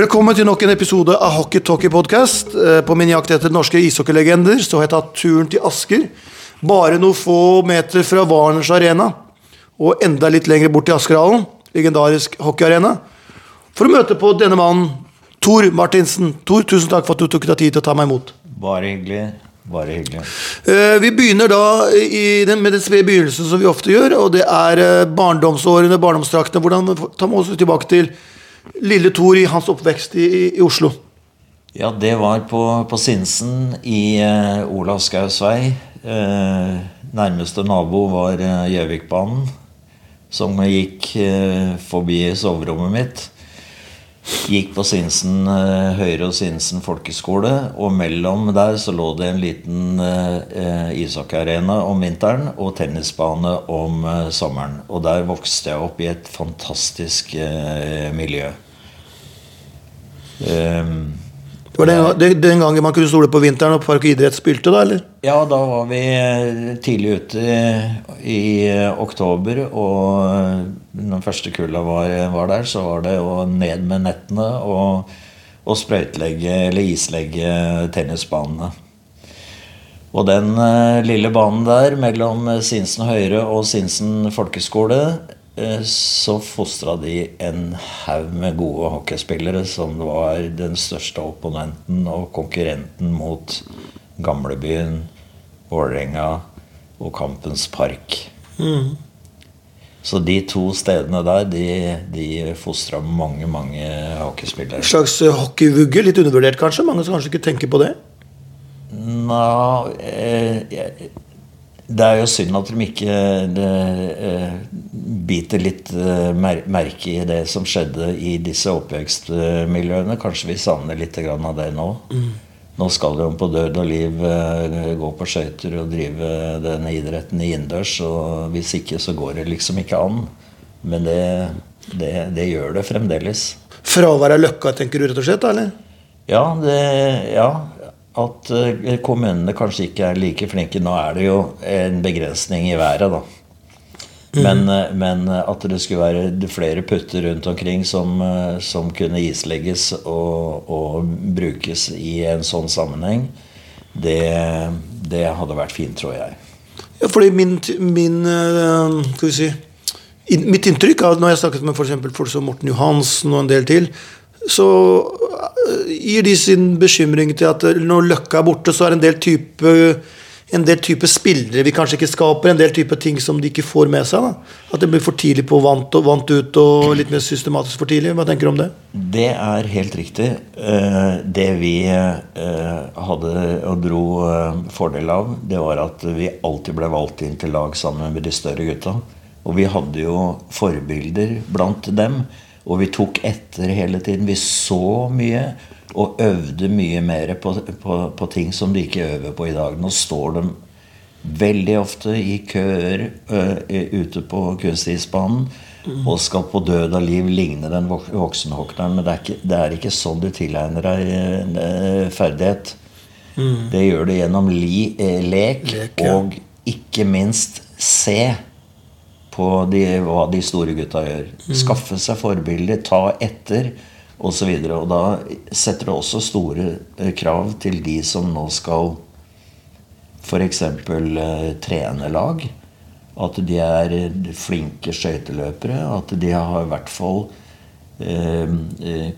Velkommen til nok en episode av Hockey Talkie Podcast. Eh, På min jakt etter norske ishockeylegender så har jeg tatt turen til Asker. Bare noen få meter fra Warners Arena, og enda litt lenger bort til Askerhallen, legendarisk hockeyarena, for å møte på denne mannen, Tor Martinsen. Tor, tusen takk for at du tok deg tid til å ta meg imot. Bare hyggelig. Bare hyggelig. Eh, Vi begynner da i den, med den spede begynnelsen som vi ofte gjør, og det er eh, barndomsårene, barndomstraktene. Hvordan Ta med oss tilbake til lille Tor i hans oppvekst i, i, Oslo. Ja, det var på, på Sinsen i uh, Olav Skaus vei. Eh, nærmeste nabo var eh, Gjøvikbanen, som gikk eh, forbi soverommet mitt. Gikk på Sinsen eh, Høyre og Sinsen folkeskole, og mellom der så lå det en liten eh, ishockeyarena om vinteren og tennisbane om eh, sommeren. Og der vokste jeg opp i et fantastisk eh, miljø. Det var det den, gangen man kunne stole på vinteren og Park og idrett spilte, da? eller? Ja, da var vi eh, tidlig ute i, i eh, oktober, og eh, når første kulla var, var der, så var det å ned med nettene og, og sprøytelegge eller islegge tennisbanene. Og den eh, lille banen der mellom Sinsen Høyre og Sinsen folkeskole, eh, så fostra de en haug med gode hockeyspillere som var den største opponenten og konkurrenten mot gamlebyen, Vålerenga og Kampens Park. Så de to stedene der, de, de fostra mange, mange hockeyspillere. En slags eh, hockeyvugge, litt undervurdert kanskje? Mange som kanskje ikke tenker på det? Nå, eh, det er jo synd at de ikke eh, biter litt eh, mer, merke i det som skjedde i disse oppvekstmiljøene. Kanskje vi savner litt av det nå. Nå skal de på død og liv eh, gå på skøyter og drive denne idretten innendørs. Og hvis ikke, så går det liksom ikke an. Men det, det, det gjør det fremdeles. Fravær av løkka, tenker du rett og slett? eller? Ja, det, ja, at eh, kommunene kanskje ikke er like flinke. Nå er det jo en begrensning i været, da. Men, eh, men at det skulle være flere putter rundt omkring som, eh, som kunne islegges og, og brukes i en sånn sammenheng, det, det hadde vært fint, tror jeg. Ja, fordi min, min eh, skal vi si, Mitt inntrykk av når jeg snakket med for folk som Morten Johansen og en del til, så eh, gir de sin bekymring til at når Løkka er borte, så er det en del type en del type spillere vi kanskje ikke skaper, en del type ting som de ikke får med seg. da. At det blir for tidlig på vant, og vant ut og litt mer systematisk for tidlig. Hva tenker du om det? Det er helt riktig. Eh, Det vi eh, hadde og dro eh, fordel av, det var at vi alltid ble valgt inn til lag sammen med de større gutta. Og vi hadde jo forbilder blant dem. Og vi tok etter hele tiden. Vi så mye og øvde mye mer på, på, på ting som de ikke øver på i dag. Nå står de veldig ofte i køer ø, ute på kunstisbanen og skal på død og liv ligne den vok- voksenhockneren. Men det er, ikke, det er ikke sånn du tilegner deg eh, ferdighet. Det gjør du gjennom li, eh, lek, Lek, ja. og ikke minst se på de, hva de store gutta gjør. Skaffe seg forbilder, ta etter Og, og da setter det også store eh, krav til de som nå skal f.eks. Eh, trene lag. At de er eh, flinke skøyteløpere. At de har i hvert fall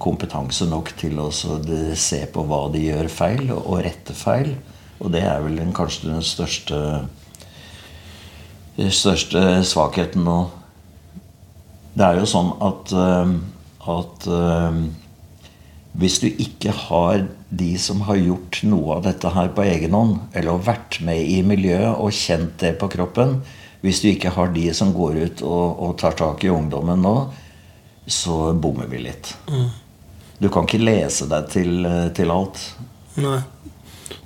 kompetanse nok til å se på hva de gjør feil, og, rette feil. Og det er vel den, kanskje den største, den største svakheten nå. Det er jo sånn at, at eh, hvis du ikke har de som har gjort noe av dette her på egen hånd, eller vært med i miljøet og kjent det på kroppen Hvis du ikke har de som går ut og, og tar tak i ungdommen nå, så bommer vi litt. Du kan ikke lese deg til, til alt. Nei.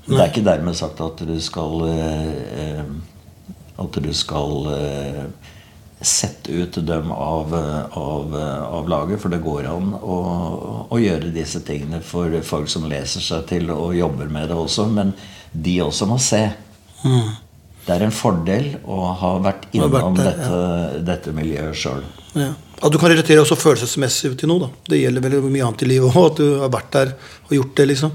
Det er ikke dermed sagt at du skal eh, eh, At du skal sette ut dem av, av, av laget, for det går an å, å gjøre disse tingene for folk som leser seg til og jobber med det også, men de også må se. Det er en fordel å ha vært innom vært der, dette, dette miljøet sjøl. Ja. At du kan relatere også følelsesmessig til noe. da. Det gjelder veldig mye annet i livet òg, at du har vært der og gjort det. liksom.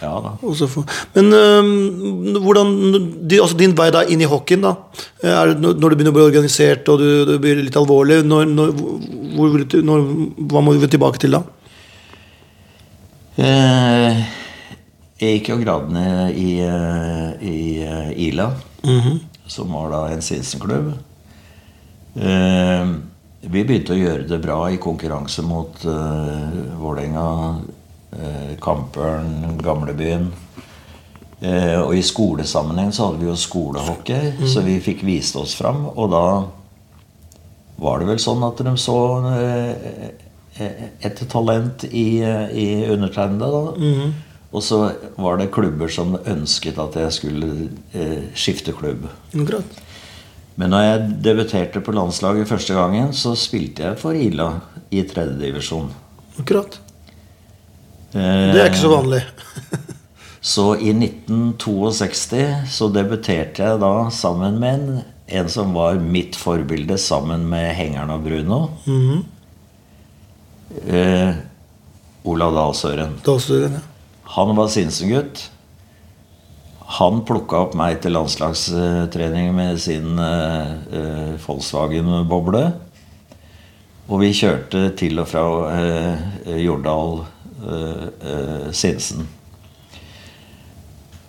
Ja da. Så Men øh, hvordan de, altså Din vei da inn i hockeyen, da. Er det når du begynner å bli organisert og du, du blir litt alvorlig, når, når, hvor, når, hva må vi tilbake til da? Eh, Jeg gikk jo gradene i, i, i eh, Ila, som var da en Sinsen-klubb. Eh, Vi begynte å gjøre det bra i konkurranse mot eh, Vålerenga, eh, Kampørn, Gamlebyen. Eh, og i skolesammenheng så hadde vi jo skolehockey, så vi fikk vist oss fram. Og da var det vel sånn at de så eh, et talent i, i undertegnede. da. Og så var det klubber som ønsket at jeg skulle eh, skifte klubb. Akkurat. Men når jeg debuterte på landslaget første gangen, så spilte jeg for Ila i tredjedivisjon. Akkurat. Det er ikke så vanlig. Så i 1962 så debuterte jeg da sammen med en, en som var mitt forbilde, sammen med hengeren av Bruno. eh, Ola Dahlsøren. Dahl Søren, ja. Han var Sinsen-gutt. Han plukka opp meg til landslagstrening med sin eh, eh, Volkswagen-boble. Og vi kjørte til og fra eh, Jordal eh, eh, Sinsen.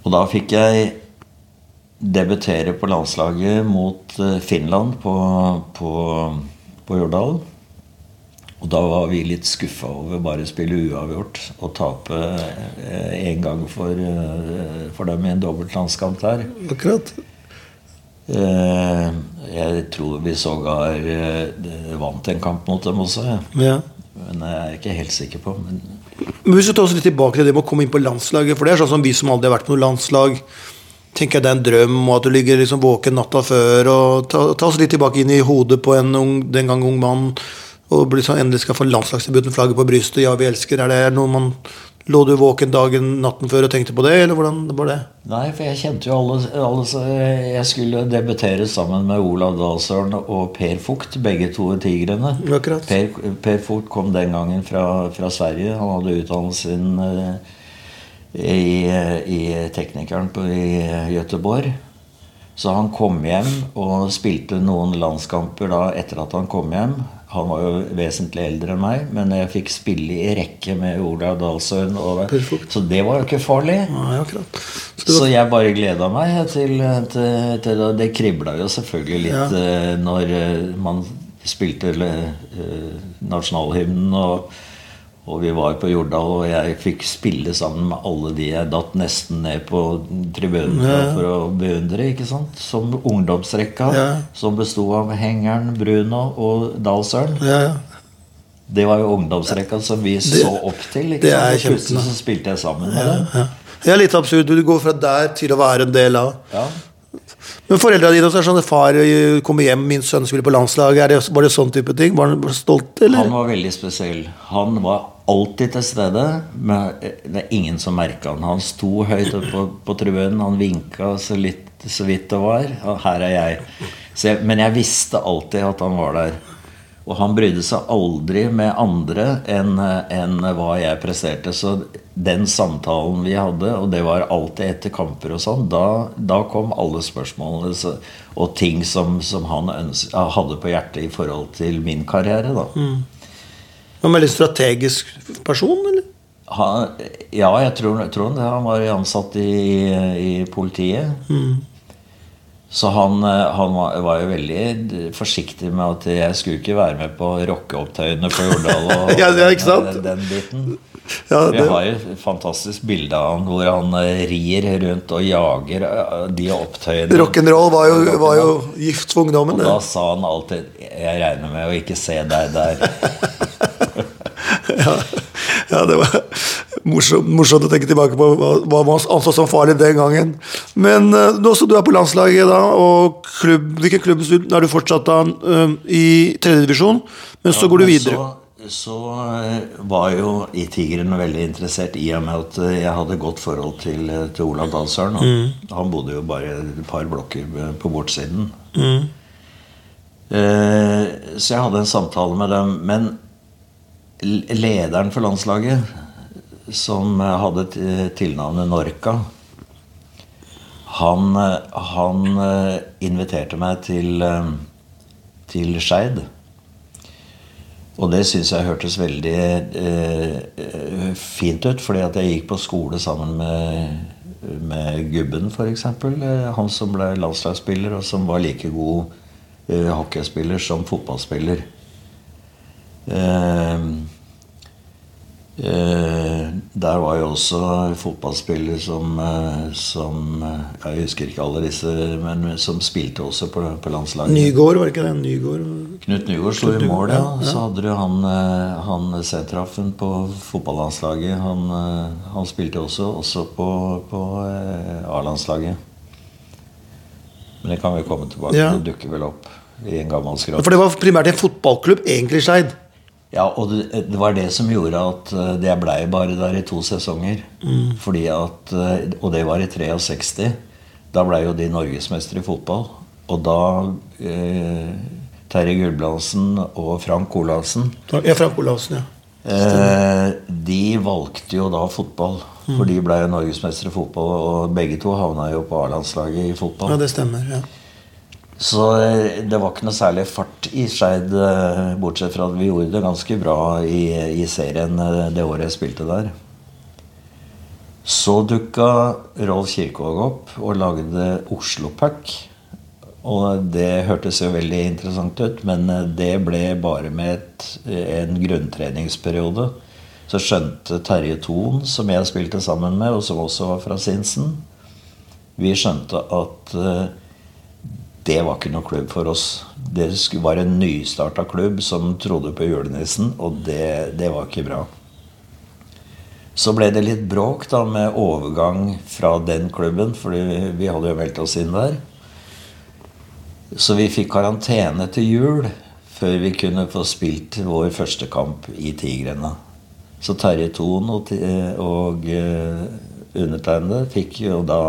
Og da fikk jeg debutere på landslaget mot eh, Finland på, på, på Jordal. Og da var vi litt skuffa over bare å spille uavgjort og tape én gang for, eh, for dem i en dobbeltlandskamp der. Akkurat. Eh, Jeg tror vi sågar eh, vant en kamp mot dem også. ja. Ja. Men jeg er ikke helt sikker på. Men Men hvis vi tar oss litt tilbake til det med å komme inn på landslaget, for det er sånn som vi som aldri har vært på noe landslag, tenker jeg det er en drøm, og at du ligger liksom våken natta før, og ta, ta oss litt tilbake inn i hodet på en ung, den gang ung mann, og bli så endelig skal få landslagsdebut med flagget på brystet, ja, vi elsker, er det noe man, lå du våken dagen, natten før og tenkte på det, eller hvordan var det? Nei, for jeg kjente jo alle, alle Jeg skulle debutere sammen med Olav Dahlsøren og Per Fugt, begge to Tigrene. Akkurat. Per, per Fugt kom den gangen fra, fra Sverige. Han hadde utdannet sin eh, i, i Teknikeren på, i Göteborg. Så han kom hjem og spilte noen landskamper da etter at han kom hjem. Han var jo vesentlig eldre enn meg, men jeg fikk spille i rekke med Olav Fugt. Så det var jo ikke farlig. Nei, akkurat. Så Så jeg bare gleda meg til, til, til det. Det kribla jo selvfølgelig litt Ja. eh, når eh, man spilte eh, nasjonalhymnen, og, og vi var på Jordal, og jeg fikk spille sammen med alle de jeg datt nesten ned på tribunen for- for å beundre. ikke sant? Som ungdomsrekka, Ja. som besto av Hengeren, Bruno og Dalsøren. ja, ja. Det var jo ungdomsrekka som vi så opp til. ikke det sant? Og plutselig så spilte jeg sammen med dem. ja. Det er litt absurd, du går fra der til å være en del av Ja. Men foreldra dine også er sånn Far eh, kommer hjem, min sønn spiller på landslaget. Det, var det sånn type ting? Var han stolt, eller? Han var veldig spesiell. Han var alltid til stede, men det er ingen som merka han. Han sto høyt oppe på, på tribunen, han vinka så, litt, så vidt det var. Og her er jeg. Jeg. Men jeg visste alltid at han var der. Og han brydde seg aldri med andre enn en hva jeg presterte. Så den samtalen vi hadde, og det var alltid etter kamper og sånn, da, da kom alle spørsmålene så, og ting som, som han øns- hadde på hjertet i forhold til min karriere. da. Han en veldig strategisk person, eller? Han, ja, jeg tror, jeg tror det. Han var ansatt i, i politiet. Så han, eh, han var, var jo veldig forsiktig med at jeg skulle ikke være med på rockeopptøyene på Jordal. Og, Ja, det er ikke sant? Den, den biten. Ja, Vi det, har jo et fantastisk bilde av han hvor han eh, rir rundt og jager eh, de opptøyene. Rock'n'roll var, jo- var jo gift for ungdommen. Og da sa han alltid 'Jeg regner med å ikke se deg der'. Ja, det var morsomt, morsomt å tenke tilbake på hva, man anså som farlig den gangen. Men uh, nå som du er på landslaget, da, og klubb, hvilken klubb er du fortsatt da? eh, I tredjedivisjon, men så går du videre. Så, så eh, var jo i Tigeren veldig interessert i og med at eh, jeg hadde godt forhold til, eh, til Olav Dalsøren. og Han bodde jo bare et par blokker på bortsiden. Eh, så jeg hadde en samtale med dem. Men lederen for landslaget, som eh, hadde tilnavnet Norca, han, eh, han eh, inviterte meg til, til Skeid. Og det syns jeg hørtes veldig eh, fint ut, fordi at jeg gikk på skole sammen med, med Gubben, f.eks. Han som ble landslagsspiller, og som var like god eh, hockeyspiller som fotballspiller. Eh, der var jo også fotballspiller som, eh, som eh, Jeg husker ikke alle disse, men som spilte også på, på landslaget. Nygård, var det ikke det? Nygård. Knut Nygård sto i mål, ja. Så hadde du han, eh, han sentraffen på fotballandslaget. Han, eh, han spilte også, også på, på eh, A-landslaget. Men det kan vi komme tilbake Ja. Det dukker vel opp i en gammel skrap. For det var primært en fotballklubb, egentlig Skeid. Ja, og det, det var det som gjorde at det jeg blei bare der i to sesonger. Fordi at, eh, Og det var i 63. Da blei jo de norgesmestere i fotball. Og da eh, Terje Gulbrandsen og Frank Olavsen Ja, Frank Olavsen, ja. eh, De valgte jo da fotball. For de blei norgesmestere i fotball, og begge to havna jo på A-landslaget i fotball. Ja, det stemmer. ja. Så eh, det var ikke noe særlig fart i Skeid, eh, bortsett fra at vi gjorde det ganske bra i, i serien eh, det året jeg spilte der. Så dukka Rolf Kirkevåg opp og lagde Oslo Pack. Og det hørtes jo veldig interessant ut, men det ble bare med et, en grunntreningsperiode. Så skjønte Terje Thon, som jeg spilte sammen med, og som også var fra Sinsen Vi skjønte at det var ikke noe klubb for oss. Det var en nystarta klubb som trodde på julenissen, og det, det var ikke bra. Så ble det litt bråk da med overgang fra den klubben, fordi vi hadde jo meldt oss inn der. Så vi fikk karantene til jul før vi kunne få spilt vår første kamp i Tigrene. Så Terje Thon og, og eh, undertegnede fikk jo da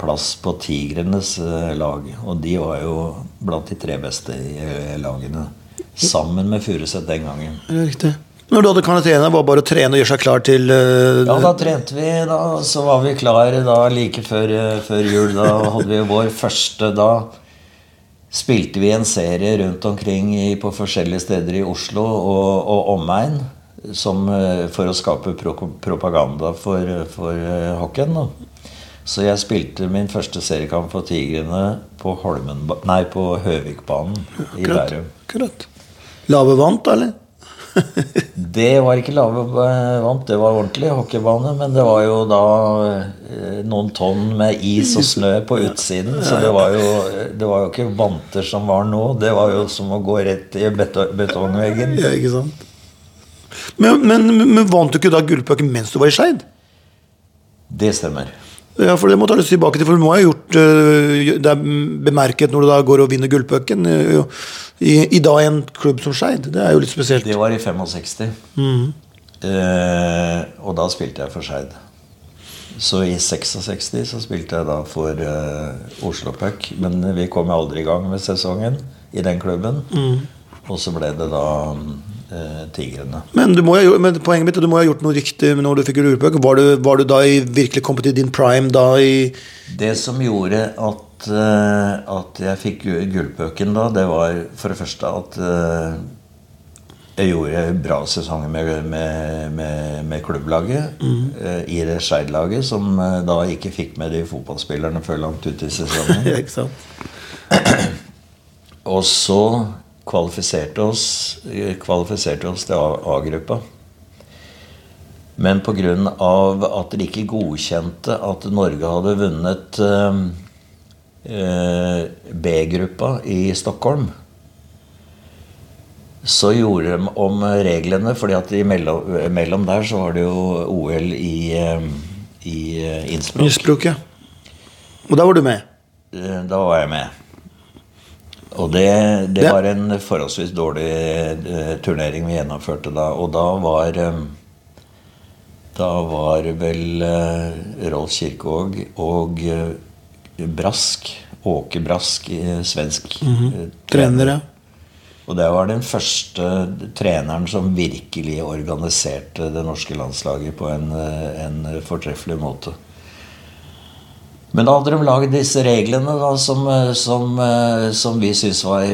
plass på Tigrenes eh, lag. Og de var jo blant de tre beste i eh, lagene. Sammen med Furuset den gangen. Riktig. Når du hadde karantene, var det bare å trene og gjøre seg klar til uh... Ja, da trente vi, da. Så var vi klare da like før, før jul. Da hadde vi vår første Da spilte vi en serie rundt omkring i, på forskjellige steder i Oslo og, og omegn. Som, for å skape pro propaganda for, for hockeyen. Så jeg spilte min første seriekamp for Tigrene på, Holmen, nei, på Høvikbanen i. Bærum. akkurat. Lave vant, eller? Det var ikke lave vant, det var ordentlig hockeybane. Men det var jo da eh, noen tonn med is og snø på utsiden. Så det var jo, det var jo ikke vanter som var nå. Det var jo som å gå rett i betongveggen. Ja, ikke sant? Men, men, men vant du ikke da gullpucken mens du var i Skeid? Det stemmer. Ja, for det må ta litt tilbake til, for du må ha gjort øh, Det er bemerket når du da går og vinner gullpucken øh, i, i da en klubb som Skeid. Det er jo litt spesielt. Det var i 65. Eh, og da spilte jeg for Skeid. Så i 66 så spilte jeg da for eh, Oslo Puck. Men vi kom jo aldri i gang med sesongen i den klubben. Og så ble det da eh, Tigrene. Men, ha, men poenget mitt er du må ha gjort noe riktig når du fikk gullpuck. Var, du- var du da i, virkelig kommet i din prime da i Det som gjorde at, eh, at jeg fikk gu- gullpucken da, det var for det første at eh, jeg gjorde bra sesonger med, med, med, med klubblaget. eh, I det Skeid-laget, som eh, da ikke fikk med de fotballspillerne før langt ut i sesongen. Ikke sant? Og så kvalifiserte oss, kvalifiserte oss til A-gruppa. Men pga. at de ikke godkjente at Norge hadde vunnet eh, eh, B-gruppa i Stockholm, så gjorde de om reglene, fordi at imellom, mellom der så var det jo OL i, eh, i Innsbruck. Innsbruck, ja. Og da var du med. Da var jeg med. Og det, det Ja. var en forholdsvis dårlig eh, turnering vi gjennomførte da. Og da var eh, Da var vel eh, Rolf Kirkvaag og Brask, Åke Brask, svensk trener. Trenere. Og det var den første treneren som virkelig organiserte det norske landslaget på en, en fortreffelig måte. Men da hadde de laget disse reglene da, som, eh, som, eh, som vi syntes var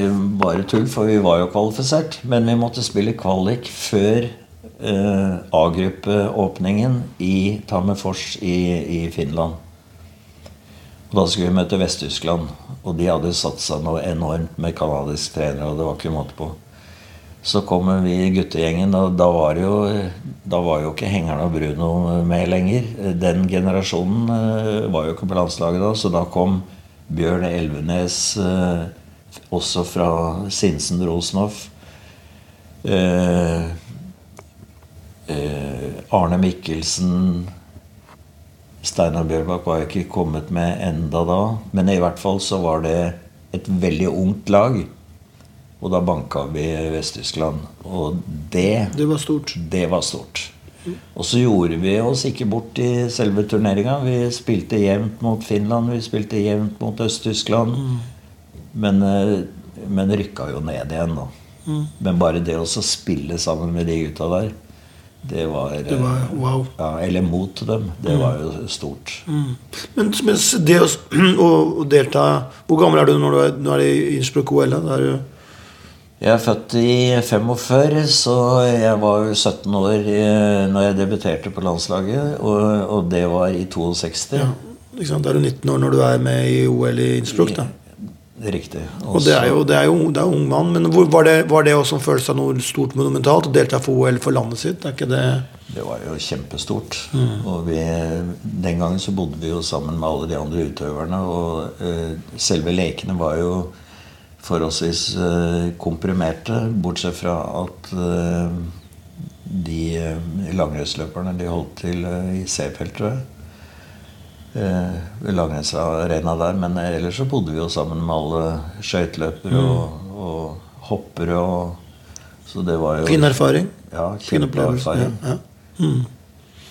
bare tull, for vi var jo kvalifisert. Men vi måtte spille kvalik før eh, A-gruppeåpningen i Tammerfors i, i Finland. Og da skulle vi møte Vest-Tyskland. Og de hadde satsa noe enormt med canadisk trenere, og det var ikke måte på. Så kommer vi i guttegjengen, og da var, jo, da var jo ikke Hengeren og Bruno med lenger. Den generasjonen eh, var jo ikke på landslaget da, så da kom Bjørn Elvenes, eh, også fra Sinsen Rosenhoff. Eh, Arne Mikkelsen Steinar Bjørbakk var jo ikke kommet med enda da. Men i hvert fall så var det et veldig ungt lag. Og da banka vi Vest-Tyskland. Og det, Det var stort. det var stort. Og så gjorde vi oss ikke bort i selve turneringa. Vi spilte jevnt mot Finland, vi spilte jevnt mot Øst-Tyskland. Men, eh, men rykka jo ned igjen, da. Men bare det å spille sammen med de gutta der, det var, Det var eh, wow. ja, Eller mot dem. Det var jo stort. Men, men det å, å, delta Hvor gammel er du når du er, nå er i Innsbruck OL? Da er du Jeg er født i 45, så jeg var jo 17 år eh, når jeg debuterte på landslaget. Og, og det var i 62. ja? Da er du 19 år når du er med i OL i Innsbruck. da Riktig. Og det er jo, det er jo det er ung mann, men hvor, var, det, var det også en følelse av noe stort monumentalt? Å delta for OL for landet sitt? Er ikke det Det var jo kjempestort. Mm. Og vi, den gangen så bodde vi jo sammen med alle de andre utøverne. Og uh, selve lekene var jo forholdsvis eh, komprimerte, bortsett fra at eh, de eh, langrennsløperne de holdt til i C-feltet ved jeg. Eh, Langrennsarena der. Men ellers så bodde vi jo sammen med alle skøyteløpere og, og hoppere. Og, så det var jo fin erfaring? Ja, Fin opplevelse? Ja, ja. Mm.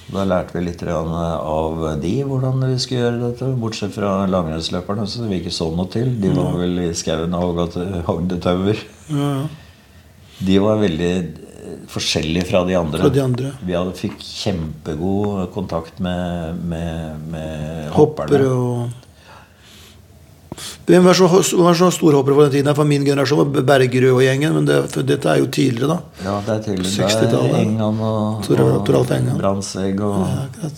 Da lærte vi litt av de hvordan vi skulle gjøre dette. Bortsett fra langrennsløperne, så vi ikke så noe til. De var vel i skauen og hogde tauer. Ja, ja. De var veldig eh, forskjellige fra de andre. Fra de andre. Vi hadde, fikk kjempegod kontakt med, med, med Hoppere og Hvem var så, var så storhoppere på den tiden? For min generasjon var Bergerud og gjengen, men det, dette er jo tidligere, da. Ja, det er tidligere. det 60-tallet. er Engan og, Tor- og Toralf Engan. Brandsegg og Ja.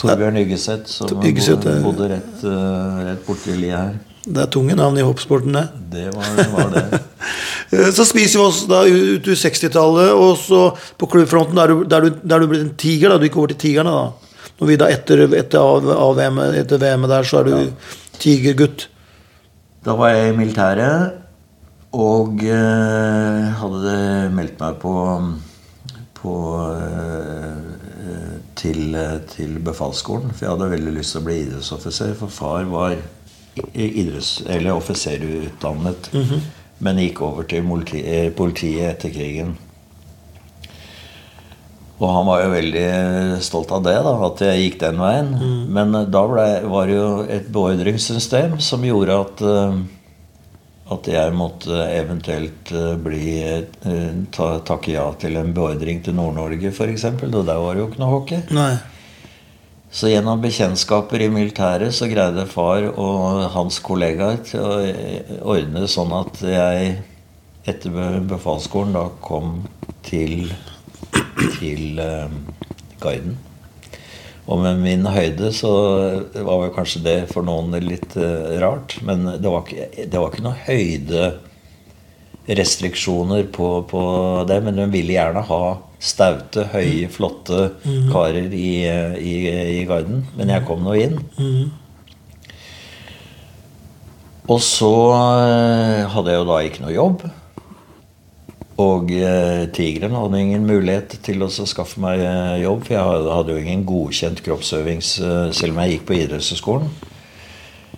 Torbjørn Yggeseth, som Yggeseth, bodde, rett, eh, rett borti liet her. Det er tunge navn i hoppsporten, det. Det var, var det. Eh, Så spiser vi oss da ut i 60-tallet, og så på klubbfronten der du, der du, der du ble en tiger. da, Du gikk over til Tigerne, da. Når vi da etter, etter, av, VM, etter VM der, så er du tigergutt. Da var jeg i militæret og eh, hadde meldt meg på, på eh, til, til befalsskolen. For jeg hadde veldig lyst til å bli idrettsoffiser. For far var idretts- eller offiserutdannet, men gikk over til politi, eh, politiet etter krigen. Og han var jo veldig stolt av det, da, at jeg gikk den veien. Men eh, da ble, var det jo et beordringssystem som gjorde at eh, at jeg måtte eventuelt eh, bli ta, takke ja til en beordring til Nord-Norge f.eks. Og der var det jo ikke noe hockey. Nei. Så gjennom bekjentskaper i militæret så greide far og hans kollegaer til å ordne sånn at jeg etter be- befalsskolen da kom til, til eh, Guiden. Og med min høyde så var vel kanskje det for noen litt eh, rart. Men det var ikke, det var ikke noe høyderestriksjoner på, på det. Men de ville gjerne ha staute, høye, flotte karer i, i, i guiden. Men jeg kom nå inn. Og så eh, hadde jeg jo da ikke noe jobb. Og eh, Tigeren hadde ingen mulighet til å skaffe meg eh, jobb, for jeg hadde, hadde jo ingen godkjent kroppsøvings, eh, selv om jeg gikk på idrettshøyskolen.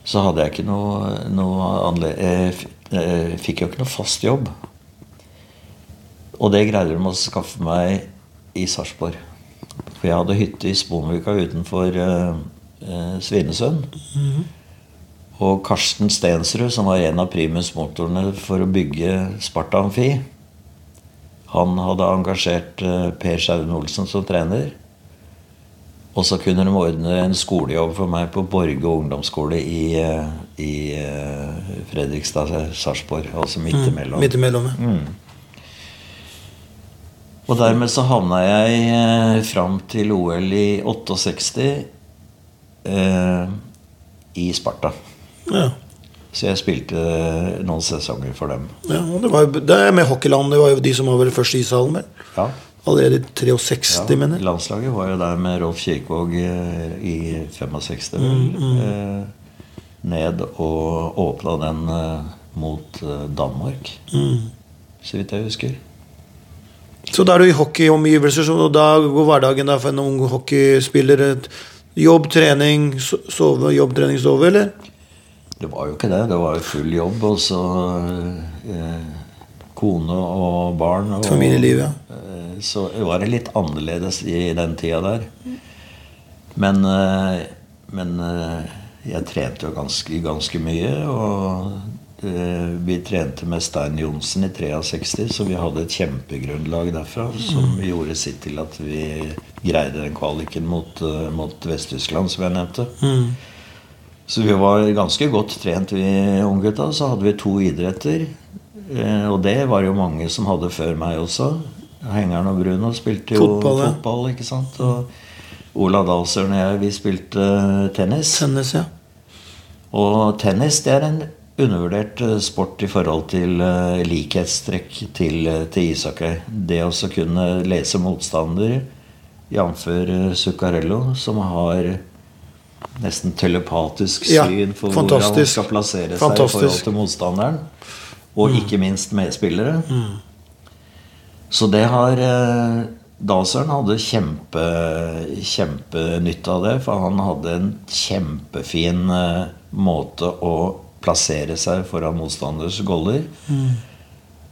så hadde jeg ikke noe, noe anle jeg eh, Fikk jo ikke noe fast jobb. Og det greide de å skaffe meg i Sarpsborg. For jeg hadde hytte i Sponvika utenfor eh, Mm -hmm. Og Karsten Stensrud, som var en av primusmotorene for å bygge Sparta Amfi, han hadde engasjert eh, Per Sjaun Olsen som trener. Og så kunne de ordne en skolejobb for meg på Borge ungdomsskole i, eh, i eh, Fredrikstad, Sarpsborg. Altså midt imellom. Midt imellom. Mm. Og dermed så havna jeg fram til OL i 68 eh, i Sparta. Ja. Så jeg spilte noen sesonger for dem. Ja, og det, var, det er med hockeyland. Det var jo de som var vel først i ishallen, vel? Ja. Allerede i 63, ja. mener jeg. Landslaget var jo der med Rolf Kirkvaag eh, i 65, vel. Eh, ned og åpna den eh, mot Danmark, så vidt jeg husker. Så da er du i hockeyomgivelser, og da går hverdagen da for en ung hockeyspiller Jobb, trening, sove, jobb, trening, sove, eller? Det var jo ikke det. Det var jo full jobb, og så eh, kone og barn. Og, Familieliv, ja. eh, så var det litt annerledes i den tida der. Men, eh, men eh, jeg trente jo ganske, ganske mye. Og eh, vi trente med Stein Johnsen i 63, så vi hadde et kjempegrunnlag derfra som gjorde sitt til at vi greide den kvaliken mot, eh, mot Vest-Tyskland, som jeg nevnte. Så vi var ganske godt trent, vi unggutta. Så hadde vi to idretter. Eh, Og det var jo mange som hadde før meg også. Hengeren og Bruno spilte jo Fotball, fotball, ikke sant. Og Ola Dahlsøren og jeg, vi spilte eh, tennis. Tennis, ja. Og tennis det er en undervurdert eh, sport i forhold til likhetstrekk til, til ishockey. Det å kunne lese motstander, jf. Zuccarello, som har nesten telepatisk syn for hvor han skal plassere seg i forhold til motstanderen. Og ikke minst medspillere. Så det har eh, Dalsøren hadde kjempe, kjempenytte av det, for han hadde en kjempefin eh, måte å plassere seg foran motstanders goller.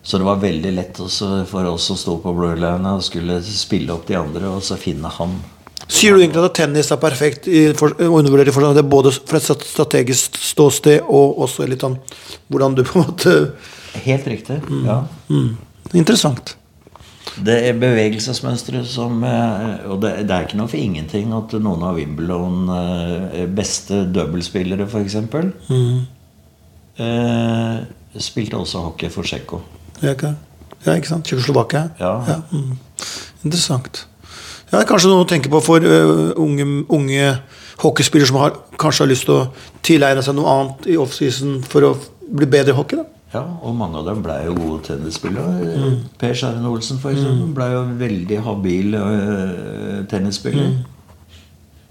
Så det var veldig lett også for oss å stå på blurline og skulle spille opp de andre og så finne han. Sier du egentlig at tennis er perfekt i for, undervurdert i forstand det er både fra et strategisk ståsted og også litt sånn hvordan du på en måte Helt riktig. ja. mm, Interessant. Det er bevegelsesmønstre som eh, Og det, det er ikke noe for ingenting at noen av Wimbledon eh, beste dobbeltspillere, f.eks., eh, spilte også hockey for Tsjekko. Ja, ikke, sant? Tsjekkoslovakia? Ja. mm. Interessant. Ja, det er kanskje noe å tenke på for uh, unge, unge hockeyspillere som har, kanskje har lyst til å tilegne seg noe annet i offseason for å bli bedre i hockey. da. Ja, og mange av dem ble jo gode tennisspillere. Per Skjæren Olsen for eksempel, Ble jo veldig habil uh, tennisspiller.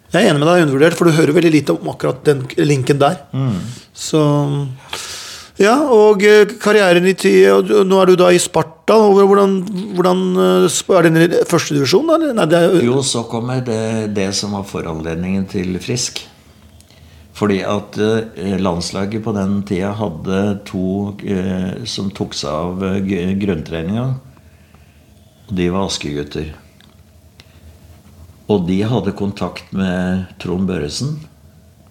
Jeg er enig med deg, undervurdert, for du hører veldig lite om akkurat den linken der. Så Ja, og eh, karrieren i tid og Nå er du da i Sparta. Hvordan, hvordan eh, Er det i førstedivisjon, eller? Nei, det er jo så kommer det, det som var foranledningen til Frisk. Fordi at eh, landslaget på den tida hadde to som tok seg av grunntreninga. De var Aske-gutter. Og de hadde kontakt med Trond Børresen,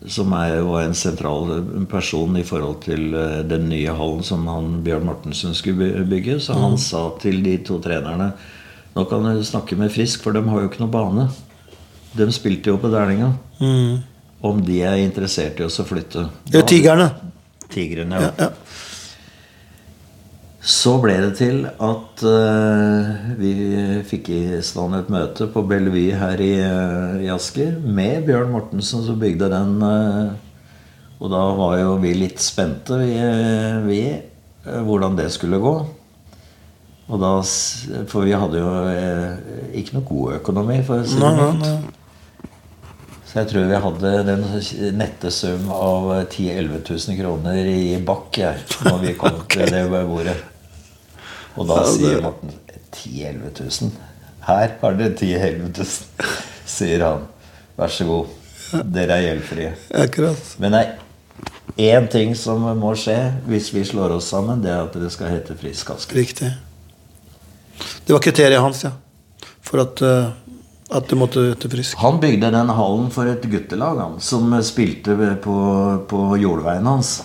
som er jo en sentral person i forhold til eh, den nye hallen som han Bjørn Mortensen skulle bygge. Så han sa til de to trenerne Nå kan du snakke med Frisk, for de har jo ikke noe bane. De spilte jo på Dælinga. mm. Om de er interessert i oss å flytte. Det er Tigrene. Tigrene, Ja, ja. ja. Så ble det til at uh, vi fikk i stand et møte på Bellevue her i, uh, i Asker med Bjørn Mortensen som bygde den. Uh, og da var jo vi litt spente, vi, vi hvordan det skulle gå. Og da, for vi hadde jo ikke noe god økonomi, for å si det mildt. Så jeg tror vi hadde den nette sum av 10 000-11 000 kroner i bakk jeg, når vi kom til det bordet. Og da sier Morten 10 000-11 000. Her har dere 10 000-11 000, sier han. Vær så god. Dere er gjeldfrie. Akkurat. Men nei, én ting som må skje hvis vi slår oss sammen, det er at det skal hete Frisk Aske. Riktig. Det var kriteriet hans, ja. For at, eh, at det måtte hete Frisk. Han bygde den hallen for et guttelag han, som spilte på, på jordveien hans.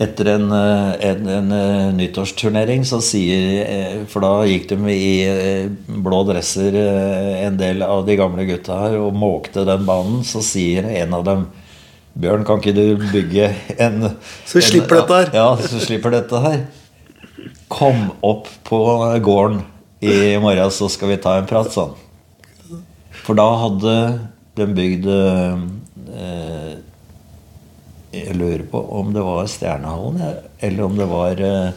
Etter en, eh, en, en eh, nyttårsturnering så sier eh, For da gikk de i blå dresser, en del av de gamle gutta her, og måkte den banen. Så sier en av dem Bjørn, kan ikke du bygge en Så vi slipper dette her." Ja, så slipper dette her. Kom opp på gården i morgen, så skal vi ta en prat, sånn. For da hadde de bygd eh, Jeg lurer på om det var Stjernehallen, eller om det var eh,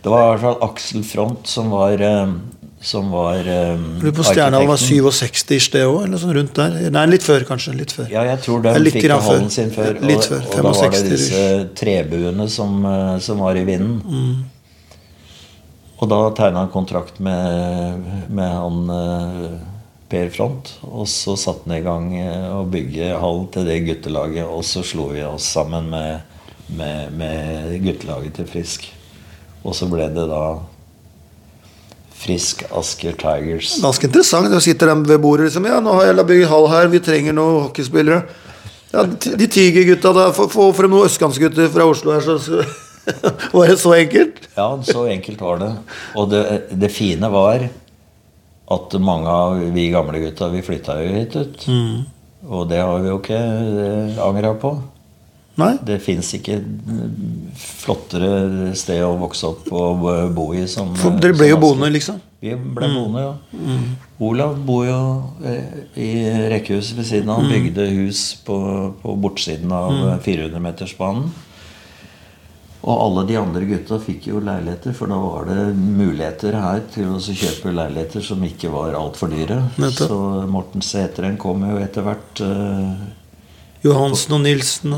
Det var i hvert fall Aksel Front som var eh, Som var um, Lurer på Stjernehallen var 67-ish, det òg? Eller sånn rundt der? Nei, litt før, kanskje. Litt før. Ja, jeg tror de fikk hallen sin før. Litt og, før, og da var det disse trebuene som, som var i vinden. Mm. Og da tegna han kontrakt med, med han Per Front. Og så satte han i gang eh, å bygge hall til det guttelaget. Og så slo vi oss sammen med, med, med guttelaget til Frisk. Og så ble det da Frisk Asker Tigers. Ganske interessant. Da sitter de ved bordet liksom Ja, nå har jeg bygd hall her, vi trenger noen hockeyspillere. Ja, de tigergutta da. Få få frem noen østkantsgutter fra Oslo her, så, så Var det så enkelt? Ja, så enkelt var det. Og det, det fine var at mange av vi gamle gutta, vi flytta jo hit ut. Og det har vi jo ikke angra på. Nei? Det fins ikke flottere sted å vokse opp og bo i som For dere ble jo boende, liksom. Vi ble boende, ja. Olav bor jo eh, i rekkehuset ved siden av. Han bygde hus på, på bortsiden av 400-metersbanen. Og alle de andre gutta fikk jo leiligheter, for da var det muligheter her til å kjøpe leiligheter som ikke var altfor dyre. Nettopp. Så Morten Sæteren kom jo etter hvert. Uh, Johansen og Nilsen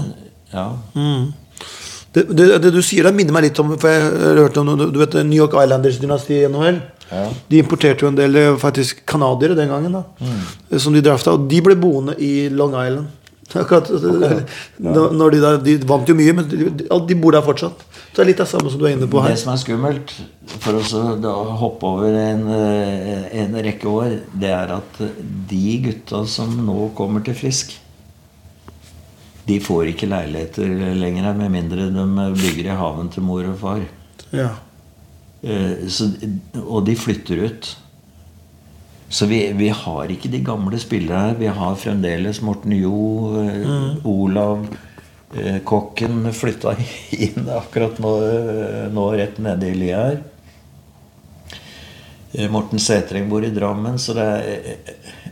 Ja. mm. det, det, det du sier der, minner meg litt om For jeg hørte om du vet New York Islanders-dynastiet i NHL. Ja. De importerte jo en del eh, faktisk canadiere den gangen. da Mm. Som de drafta. Og de ble boende i Long Island. Akkurat, når- Når de, da, de vant jo mye, men de, de, bor der fortsatt. Så det er litt av samme som du er inne på her. Det som er skummelt, for å hoppe over en, eh, en rekke år, det er at de gutta som nå kommer til Frisk, de får ikke leiligheter lenger, med mindre de bygger i haven til mor og far. Ja. Eh, Så, og de flytter ut. Så vi, vi har ikke de gamle spillerne her. Vi har fremdeles Morten Jo, mm. Olav eh, Kokken flytta inn akkurat nå, eh, nå rett nede i lia her. Eh, Morten Sætreng bor i Drammen, så det er eh,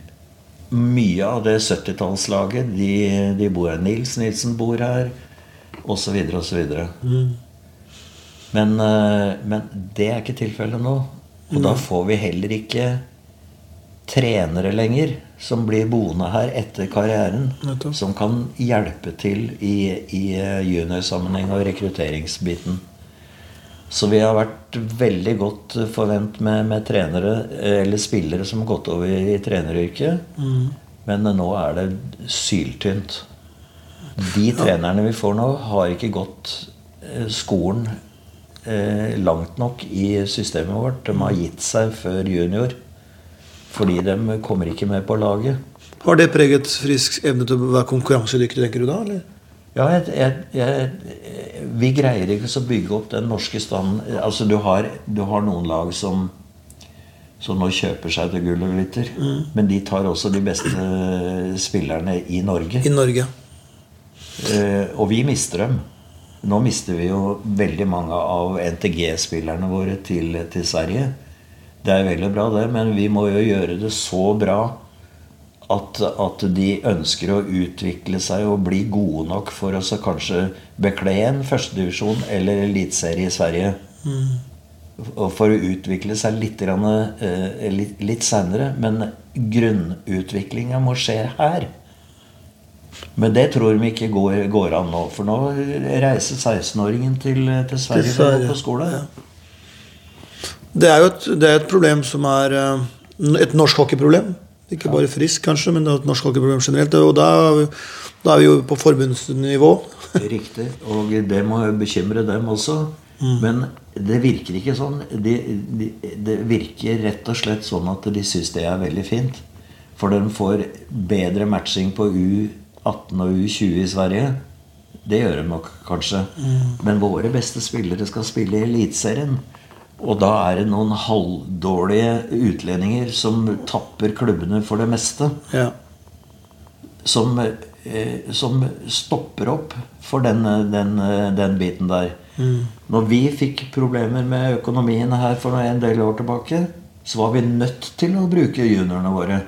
mye av det 70-tallslaget. De, de bor her. Nils Nilsen bor her, osv., osv. Men, eh, men det er ikke tilfellet nå. Og da får vi heller ikke trenere lenger som blir boende her etter karrieren. Nettopp. Som kan hjelpe til i, i eh, juniorsammenheng og rekrutteringsbiten. Så vi har vært veldig godt forvent med, med trenere eh, eller spillere som har gått over i treneryrket. Men nå er det syltynt. De trenerne vi får nå, har ikke gått eh, skolen eh, langt nok i systemet vårt. De har gitt seg før junior. Fordi de kommer ikke med på laget. Har det preget Frisks evne til å være konkurransedyktig, tenker du da? eller? Ja, jeg, jeg, jeg, vi greier ikke å bygge opp den norske standen. Altså, du har, du har noen lag som, som nå kjøper seg til gull og glitter. Men de tar også de beste spillerne i Norge. I Norge. Eh, og vi mister dem. Nå mister vi jo veldig mange av NTG-spillerne våre til, til Sverige. Det er veldig bra, det, men vi må jo gjøre det så bra at, at de ønsker å utvikle seg og bli gode nok for å å kanskje bekle en førstedivisjon eller eliteserie i Sverige. Mm. For å utvikle seg litt, eh, litt, litt seinere. Men grunnutviklinga må skje her. Men det tror vi ikke går, går an nå. For nå reiser 16-åringen til, til Sverige for å gå på skole. ja. Det er jo et, det er et problem som er eh, et norsk hockeyproblem. Ikke bare frisk, kanskje, men det er et norsk hockeyproblem generelt. Og da, da er vi jo på forbundsnivå. Riktig. Og det må bekymre dem også. Men det virker ikke sånn. De, de, det virker rett og slett sånn at de syns det er veldig fint. For de får bedre matching på U18 og U20 i Sverige. Det gjør de nok kanskje. Men våre beste spillere skal spille i Eliteserien. Og da er det noen halvdårlige utlendinger som tapper klubbene for det meste. Ja. Som, eh, som stopper opp for den, den, den biten der. Når vi fikk problemer med økonomien her for en del år tilbake, så var vi nødt til å bruke juniorene våre.